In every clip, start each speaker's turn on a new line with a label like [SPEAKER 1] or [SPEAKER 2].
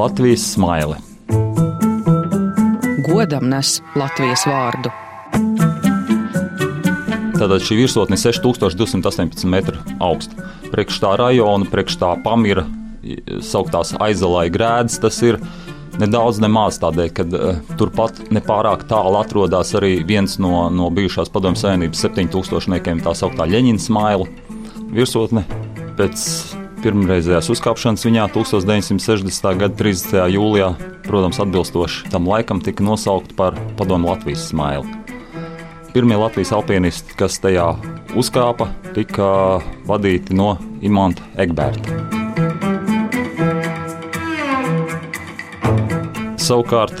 [SPEAKER 1] Latvijas smaili.
[SPEAKER 2] Godam nes Latvijas vārdu.
[SPEAKER 1] Tātad šī virsotne ir 6218 metru augsta. Priekš tā rajona, priekš tā pamira, sauktās aizalāja grēdas, tas ir nedaudz nemaz tādēļ, ka uh, turpat nepārāk tālu atrodas arī viens no, no bijušās padomju savienības 7000-niekiem, tā sauktā Leņķina smaila virsotne. Pēc pirmreizējās uzkāpšanas viņā 1960. gada 30. jūlijā, protams, atbilstoši tam laikam, tika nosaukta par padomu Latvijas smailu. Pirmie Latvijas alpinisti, kas tajā uzkāpa, tika vadīti no Imanta Egberta. Savukārt,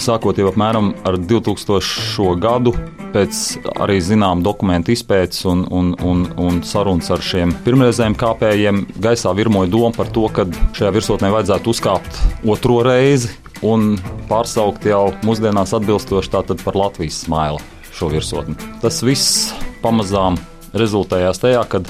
[SPEAKER 1] sākot jau apmēram ar 2000. gadu, pēc arī zināmas dokumentu izpētes un, un, un, un sarunas ar šiem pirmreizējiem kāpējiem, gaisā virmoja doma par to, ka šajā virsotnē vajadzētu uzkāpt otro reizi un pārsaukt jau mūsdienās atbilstoši par Latvijas smailu šo virsotni. Tas viss pamazām rezultējās tajā, kad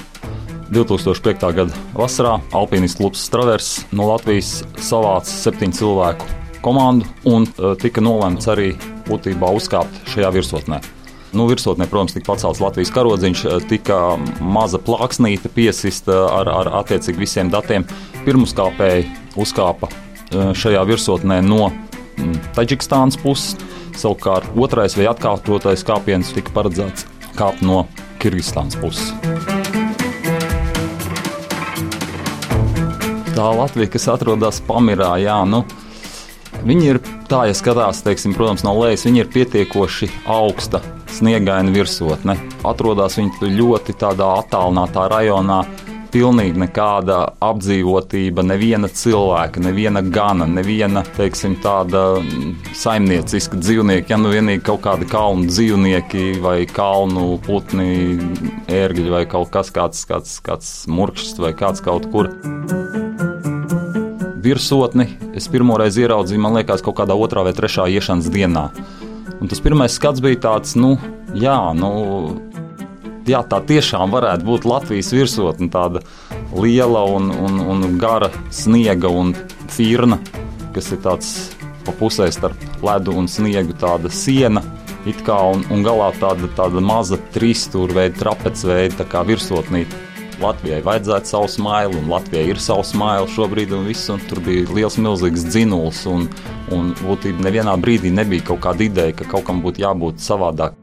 [SPEAKER 1] 2005. gada vasarā Alpīnijas klubs Stravers no Latvijas savāca septiņu cilvēku komandu un uh, tika nolemts arī būtībā uzkāpt šajā virsotnē. Nu, virsotnē, protams, tika pacelts Latvijas karodziņš, uh, tika maza plāksnīte piesista ar, ar attiecīgi visiem datiem. Pirmskāpēji uzkāpa uh, šajā virsotnē no mm, Taģikstānas puses Savukārt otrais vai atkārtotais kāpiens tika paredzēts kāpt no Kirgistānas puses. Tā Latvija, kas atrodas Pamirā, jā, nu, viņi ir tā, ja skatās, teiksim, protams, no lejas, viņi ir pietiekoši augsta sniegaina virsotne. Atrodas viņi ļoti tādā attālinātā rajonā, pilnīgi nekāda apdzīvotība, neviena cilvēka, neviena gana, neviena teiksim, tāda saimnieciska dzīvnieka. Ja nu vienīgi kaut kādi kalnu dzīvnieki vai kalnu putni, ērgļi vai kaut kas tāds, kāds, kāds murkšs vai kāds kaut kur. Virsotni es pirmoreiz ieraudzīju, man liekas, kaut kādā otrā vai trešā iešanas dienā. Un tas pirmais skats bija tāds, nu, jā, nu, jā, tā tiešām varētu būt Latvijas virsotne, tāda liela un, un, un gara sniega un firna, kas ir tāds pa pusē starp ledu un sniegu, tāda siena. Kā, un, un galā tāda, tāda maza trīsstūra trapecveida virsotnīte. Latvijai vajadzētu savu smailu, un Latvijai ir savu smailu šobrīd, un, viss, un tur bija liels, milzīgs dzinuls. Un, un būtībā nevienā brīdī nebija kaut kāda ideja, ka kaut kam būtu jābūt savādāk.